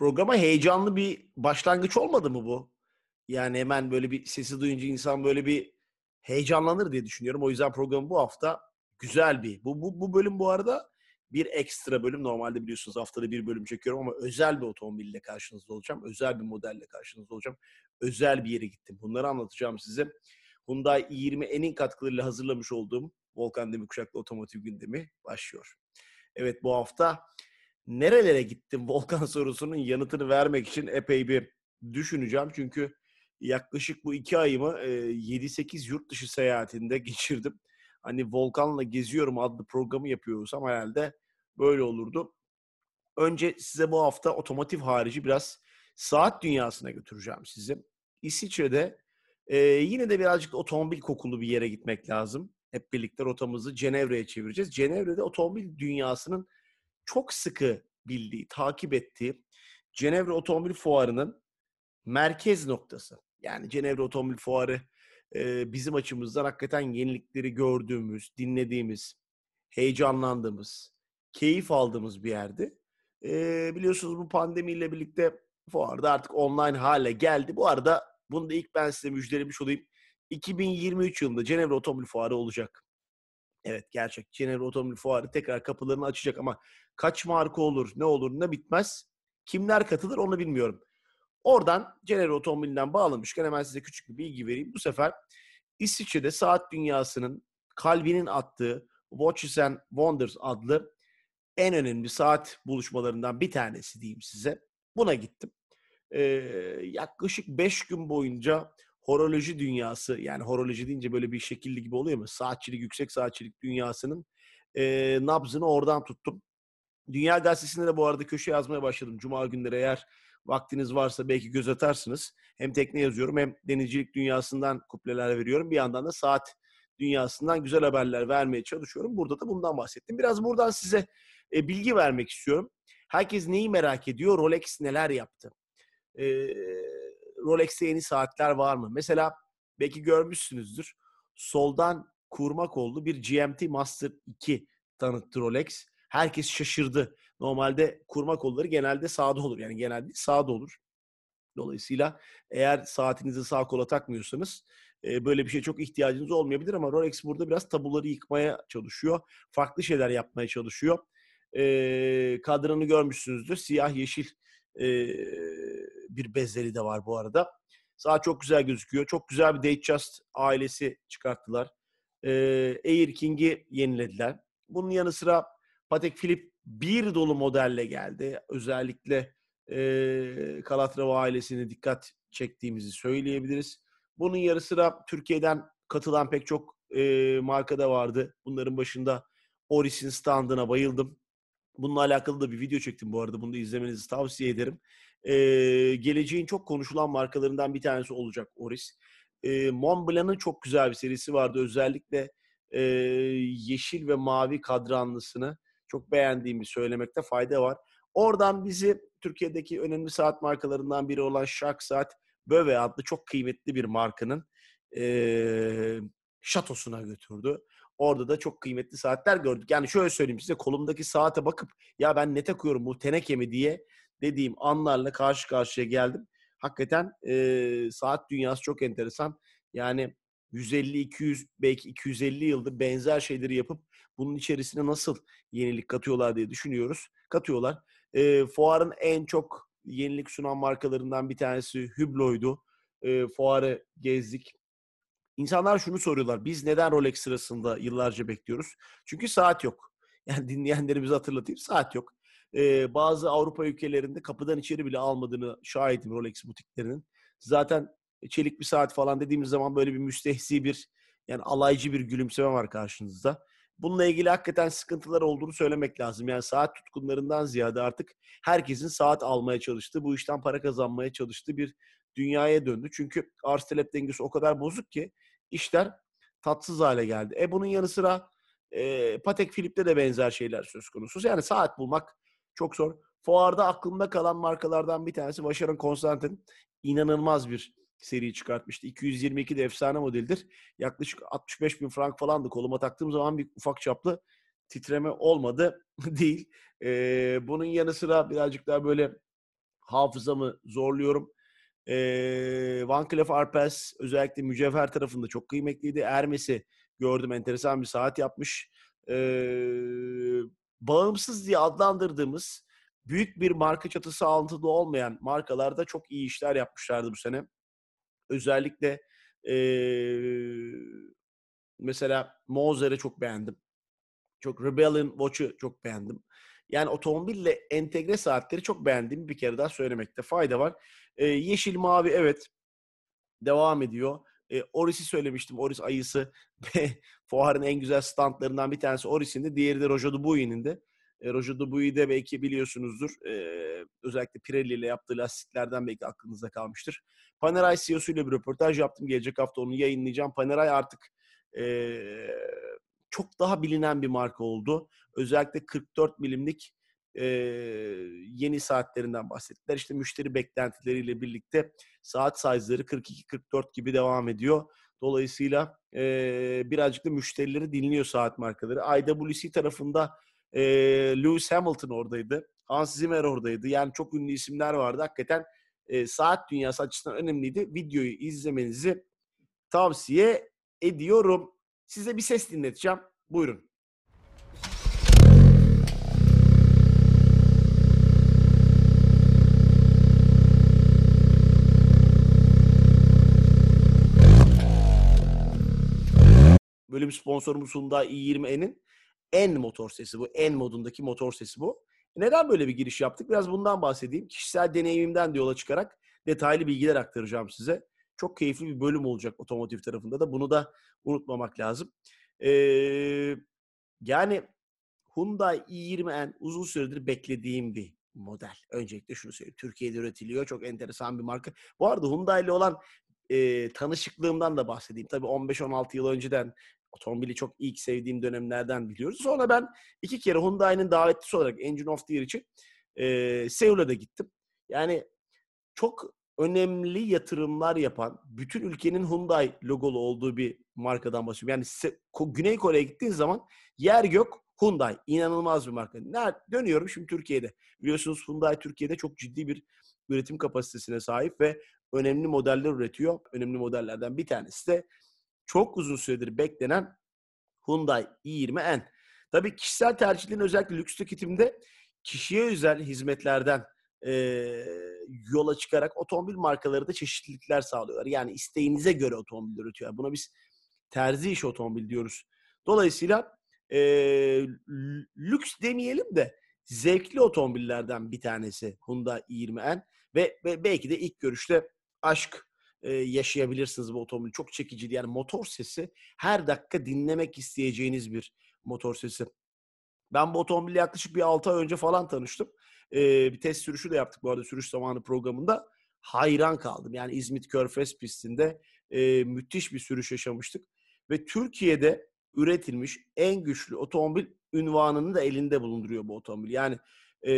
programa heyecanlı bir başlangıç olmadı mı bu? Yani hemen böyle bir sesi duyunca insan böyle bir heyecanlanır diye düşünüyorum. O yüzden programı bu hafta güzel bir. Bu, bu, bu bölüm bu arada bir ekstra bölüm. Normalde biliyorsunuz haftada bir bölüm çekiyorum ama özel bir otomobille karşınızda olacağım. Özel bir modelle karşınızda olacağım. Özel bir yere gittim. Bunları anlatacağım size. Hyundai i20N'in katkılarıyla hazırlamış olduğum Volkan Demirkuşak'la otomotiv gündemi başlıyor. Evet bu hafta nerelere gittim Volkan sorusunun yanıtını vermek için epey bir düşüneceğim. Çünkü yaklaşık bu iki ayımı 7-8 yurt dışı seyahatinde geçirdim. Hani Volkan'la geziyorum adlı programı yapıyorsam herhalde böyle olurdu. Önce size bu hafta otomotiv harici biraz saat dünyasına götüreceğim sizi. İsviçre'de yine de birazcık otomobil kokulu bir yere gitmek lazım. Hep birlikte rotamızı Cenevre'ye çevireceğiz. Cenevre'de otomobil dünyasının çok sıkı bildiği, takip ettiği Cenevre Otomobil Fuarı'nın merkez noktası. Yani Cenevre Otomobil Fuarı e, bizim açımızdan hakikaten yenilikleri gördüğümüz, dinlediğimiz, heyecanlandığımız, keyif aldığımız bir yerdi. E, biliyorsunuz bu pandemiyle birlikte fuarda artık online hale geldi. Bu arada bunu da ilk ben size müjdelemiş olayım. 2023 yılında Cenevre Otomobil Fuarı olacak. Evet gerçek Cenevre Otomobil Fuarı tekrar kapılarını açacak ama kaç marka olur, ne olur, ne bitmez. Kimler katılır onu bilmiyorum. Oradan Cenevre Otomobil'den bağlamışken hemen size küçük bir bilgi vereyim. Bu sefer İsviçre'de saat dünyasının kalbinin attığı Watches and Wonders adlı en önemli saat buluşmalarından bir tanesi diyeyim size. Buna gittim. Ee, yaklaşık 5 gün boyunca horoloji dünyası yani horoloji deyince böyle bir şekilli gibi oluyor mu? Saatçilik, yüksek saatçilik dünyasının e, nabzını oradan tuttum. Dünya Gazetesi'nde de bu arada köşe yazmaya başladım. Cuma günleri eğer vaktiniz varsa belki göz atarsınız. Hem tekne yazıyorum hem denizcilik dünyasından kupleler veriyorum. Bir yandan da saat dünyasından güzel haberler vermeye çalışıyorum. Burada da bundan bahsettim. Biraz buradan size e, bilgi vermek istiyorum. Herkes neyi merak ediyor? Rolex neler yaptı? E, Rolex'te yeni saatler var mı? Mesela belki görmüşsünüzdür. Soldan kurma kollu bir GMT Master 2 tanıttı Rolex. Herkes şaşırdı. Normalde kurma kolları genelde sağda olur. Yani genelde sağda olur. Dolayısıyla eğer saatinizi sağ kola takmıyorsanız e, böyle bir şey çok ihtiyacınız olmayabilir ama Rolex burada biraz tabuları yıkmaya çalışıyor. Farklı şeyler yapmaya çalışıyor. E, kadranı görmüşsünüzdür. Siyah yeşil e, bir bezleri de var bu arada. Saat çok güzel gözüküyor. Çok güzel bir Datejust ailesi çıkarttılar. E, Air King'i yenilediler. Bunun yanı sıra Patek Philippe bir dolu modelle geldi. Özellikle e, Calatrava ailesine dikkat çektiğimizi söyleyebiliriz. Bunun yarı sıra Türkiye'den katılan pek çok e, marka da vardı. Bunların başında Oris'in standına bayıldım. Bununla alakalı da bir video çektim bu arada. Bunu da izlemenizi tavsiye ederim. E, geleceğin çok konuşulan markalarından bir tanesi olacak Oris. E, Montblanc'ın çok güzel bir serisi vardı. Özellikle e, yeşil ve mavi kadranlısını çok beğendiğimi söylemekte fayda var. Oradan bizi Türkiye'deki önemli saat markalarından biri olan Shark Saat Böve adlı çok kıymetli bir markanın e, şatosuna götürdü. Orada da çok kıymetli saatler gördük. Yani şöyle söyleyeyim size kolumdaki saate bakıp ya ben ne takıyorum bu teneke mi diye dediğim anlarla karşı karşıya geldim. Hakikaten e, saat dünyası çok enteresan. Yani 150-200 belki 250 yıldır benzer şeyleri yapıp bunun içerisine nasıl yenilik katıyorlar diye düşünüyoruz. Katıyorlar. E, fuarın en çok yenilik sunan markalarından bir tanesi Hublot'ydu. E, fuarı gezdik. İnsanlar şunu soruyorlar. Biz neden Rolex sırasında yıllarca bekliyoruz? Çünkü saat yok. Yani dinleyenlerimizi hatırlatayım. Saat yok. Ee, bazı Avrupa ülkelerinde kapıdan içeri bile almadığını şahidim Rolex butiklerinin. Zaten çelik bir saat falan dediğimiz zaman böyle bir müstehsi bir yani alaycı bir gülümseme var karşınızda. Bununla ilgili hakikaten sıkıntılar olduğunu söylemek lazım. Yani saat tutkunlarından ziyade artık herkesin saat almaya çalıştığı, bu işten para kazanmaya çalıştığı bir dünyaya döndü. Çünkü arz talep dengesi o kadar bozuk ki işler tatsız hale geldi. E bunun yanı sıra e, Patek Philippe'de de benzer şeyler söz konusu. Yani saat bulmak çok zor. Fuarda aklımda kalan markalardan bir tanesi Vacheron Constantin. İnanılmaz bir seri çıkartmıştı. 222 de efsane modeldir. Yaklaşık 65 bin frank falandı. Koluma taktığım zaman bir ufak çaplı titreme olmadı değil. Ee, bunun yanı sıra birazcık daha böyle hafızamı zorluyorum. Ee, Van Cleef Arpels özellikle mücevher tarafında çok kıymetliydi. Ermes'i gördüm enteresan bir saat yapmış. Ee, bağımsız diye adlandırdığımız büyük bir marka çatısı altında olmayan markalarda çok iyi işler yapmışlardı bu sene. Özellikle ee, mesela Mozer'i çok beğendim. Çok Rebellion Watch'ı çok beğendim. Yani otomobille entegre saatleri çok beğendiğimi bir kere daha söylemekte fayda var. Ee, yeşil mavi evet devam ediyor. E, Oris'i söylemiştim. Oris ayısı fuarın en güzel standlarından bir tanesi Oris'in de. Diğeri de Rojo Dubuis'nin de. E, Rojo Dubuis'i de belki biliyorsunuzdur. E, özellikle Pirelli ile yaptığı lastiklerden belki aklınızda kalmıştır. Panerai CEO'su ile bir röportaj yaptım. Gelecek hafta onu yayınlayacağım. Panerai artık e, çok daha bilinen bir marka oldu. Özellikle 44 milimlik e, yeni saatlerinden bahsettiler. İşte müşteri beklentileriyle birlikte saat size'ları 42-44 gibi devam ediyor. Dolayısıyla e, birazcık da müşterileri dinliyor saat markaları. IWC tarafında e, Lewis Hamilton oradaydı. Hans Zimmer oradaydı. Yani çok ünlü isimler vardı. Hakikaten e, saat dünyası açısından önemliydi. Videoyu izlemenizi tavsiye ediyorum. Size bir ses dinleteceğim. Buyurun. Bölüm sponsorumuz Hyundai i20N'in en motor sesi bu. En modundaki motor sesi bu. Neden böyle bir giriş yaptık? Biraz bundan bahsedeyim. Kişisel deneyimimden de yola çıkarak detaylı bilgiler aktaracağım size. Çok keyifli bir bölüm olacak otomotiv tarafında da. Bunu da unutmamak lazım. Ee, yani Hyundai i20N uzun süredir beklediğim bir model. Öncelikle şunu söyleyeyim. Türkiye'de üretiliyor. Çok enteresan bir marka. Bu arada Hyundai ile olan e, tanışıklığımdan da bahsedeyim. Tabii 15-16 yıl önceden otomobili çok ilk sevdiğim dönemlerden biliyoruz. Sonra ben iki kere Hyundai'nin davetlisi olarak Engine of the Year için e, Seul'a da gittim. Yani çok önemli yatırımlar yapan, bütün ülkenin Hyundai logolu olduğu bir markadan bahsediyorum. Yani Güney Kore'ye gittiğin zaman yer gök Hyundai. inanılmaz bir marka. Nerede? Dönüyorum şimdi Türkiye'de. Biliyorsunuz Hyundai Türkiye'de çok ciddi bir üretim kapasitesine sahip ve önemli modeller üretiyor. Önemli modellerden bir tanesi de çok uzun süredir beklenen Hyundai i20N. Tabii kişisel tercihlerin özellikle lüks tüketimde kişiye özel hizmetlerden e, yola çıkarak otomobil markaları da çeşitlilikler sağlıyorlar. Yani isteğinize göre otomobil üretiyor. Buna biz terzi iş otomobil diyoruz. Dolayısıyla e, lüks demeyelim de zevkli otomobillerden bir tanesi Hyundai i20N ve, ve belki de ilk görüşte aşk e, yaşayabilirsiniz bu otomobil. Çok çekici. Yani motor sesi her dakika dinlemek isteyeceğiniz bir motor sesi. Ben bu otomobille yaklaşık bir 6 ay önce falan tanıştım. Ee, bir test sürüşü de yaptık bu arada sürüş zamanı programında. Hayran kaldım. Yani İzmit Körfez pistinde e, müthiş bir sürüş yaşamıştık. Ve Türkiye'de üretilmiş en güçlü otomobil ünvanını da elinde bulunduruyor bu otomobil. Yani e,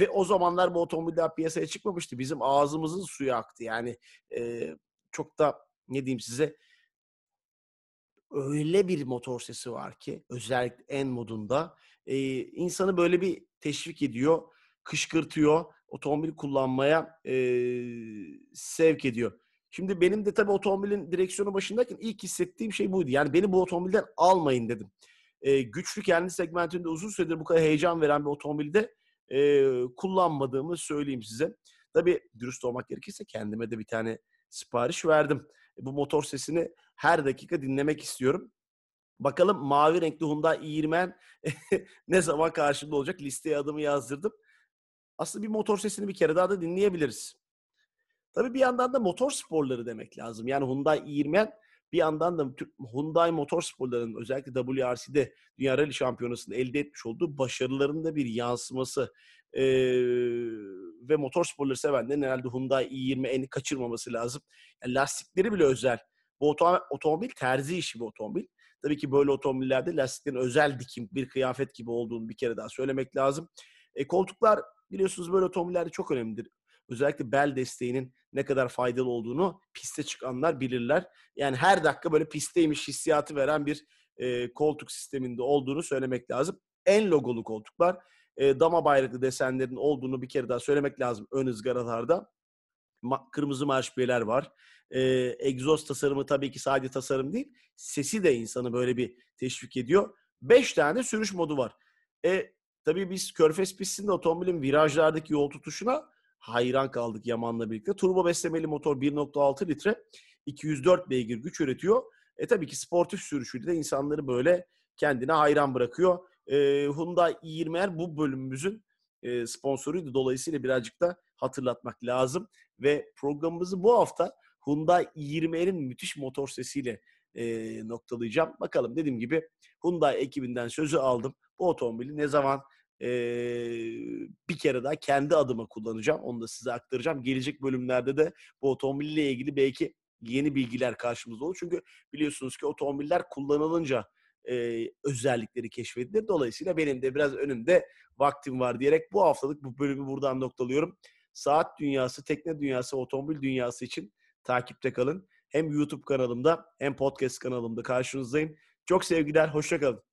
ve o zamanlar bu otomobiller piyasaya çıkmamıştı. Bizim ağzımızın suyu aktı. Yani e, çok da ne diyeyim size öyle bir motor sesi var ki özellikle en modunda e, insanı böyle bir teşvik ediyor, kışkırtıyor, otomobil kullanmaya e, sevk ediyor. Şimdi benim de tabii otomobilin direksiyonu başındayken ilk hissettiğim şey buydu. Yani beni bu otomobilden almayın dedim. E, güçlü kendi segmentinde uzun süredir bu kadar heyecan veren bir otomobilde e, kullanmadığımı söyleyeyim size. Tabii dürüst olmak gerekirse kendime de bir tane sipariş verdim. E, bu motor sesini her dakika dinlemek istiyorum. Bakalım mavi renkli Hyundai i20 ne zaman karşımda olacak? Listeye adımı yazdırdım. Aslında bir motor sesini bir kere daha da dinleyebiliriz. Tabii bir yandan da motor sporları demek lazım. Yani Hyundai i20 bir yandan da Hyundai Motorsport'ların özellikle WRC'de Dünya Rally Şampiyonası'nda elde etmiş olduğu başarıların da bir yansıması. Ee, ve motorsporları sevenlerin herhalde Hyundai i20N'i kaçırmaması lazım. Yani lastikleri bile özel. Bu otomobil terzi işi bir otomobil. Tabii ki böyle otomobillerde lastiklerin özel dikim, bir kıyafet gibi olduğunu bir kere daha söylemek lazım. E, koltuklar biliyorsunuz böyle otomobillerde çok önemlidir. Özellikle bel desteğinin ne kadar faydalı olduğunu piste çıkanlar bilirler. Yani her dakika böyle pistteymiş hissiyatı veren bir e, koltuk sisteminde olduğunu söylemek lazım. En logolu koltuklar. e, dama bayraklı desenlerin olduğunu bir kere daha söylemek lazım ön ızgaralarda. Ma- kırmızı marşpiyeler var. E, egzoz tasarımı tabii ki sadece tasarım değil. Sesi de insanı böyle bir teşvik ediyor. Beş tane sürüş modu var. E, tabii biz Körfez pistinde otomobilin virajlardaki yol tutuşuna hayran kaldık Yaman'la birlikte. Turbo beslemeli motor 1.6 litre 204 beygir güç üretiyor. E tabii ki sportif sürüşüyle de insanları böyle kendine hayran bırakıyor. E, Hyundai i20R bu bölümümüzün e, sponsoruydu. Dolayısıyla birazcık da hatırlatmak lazım. Ve programımızı bu hafta Hyundai i20R'in müthiş motor sesiyle e, noktalayacağım. Bakalım dediğim gibi Hyundai ekibinden sözü aldım. Bu otomobili ne zaman e, bir kere daha kendi adıma kullanacağım. Onu da size aktaracağım. Gelecek bölümlerde de bu otomobille ilgili belki yeni bilgiler karşımızda olur. Çünkü biliyorsunuz ki otomobiller kullanılınca e, özellikleri keşfedilir. Dolayısıyla benim de biraz önümde vaktim var diyerek bu haftalık bu bölümü buradan noktalıyorum. Saat dünyası, tekne dünyası, otomobil dünyası için takipte kalın. Hem YouTube kanalımda hem podcast kanalımda karşınızdayım. Çok sevgiler, hoşçakalın.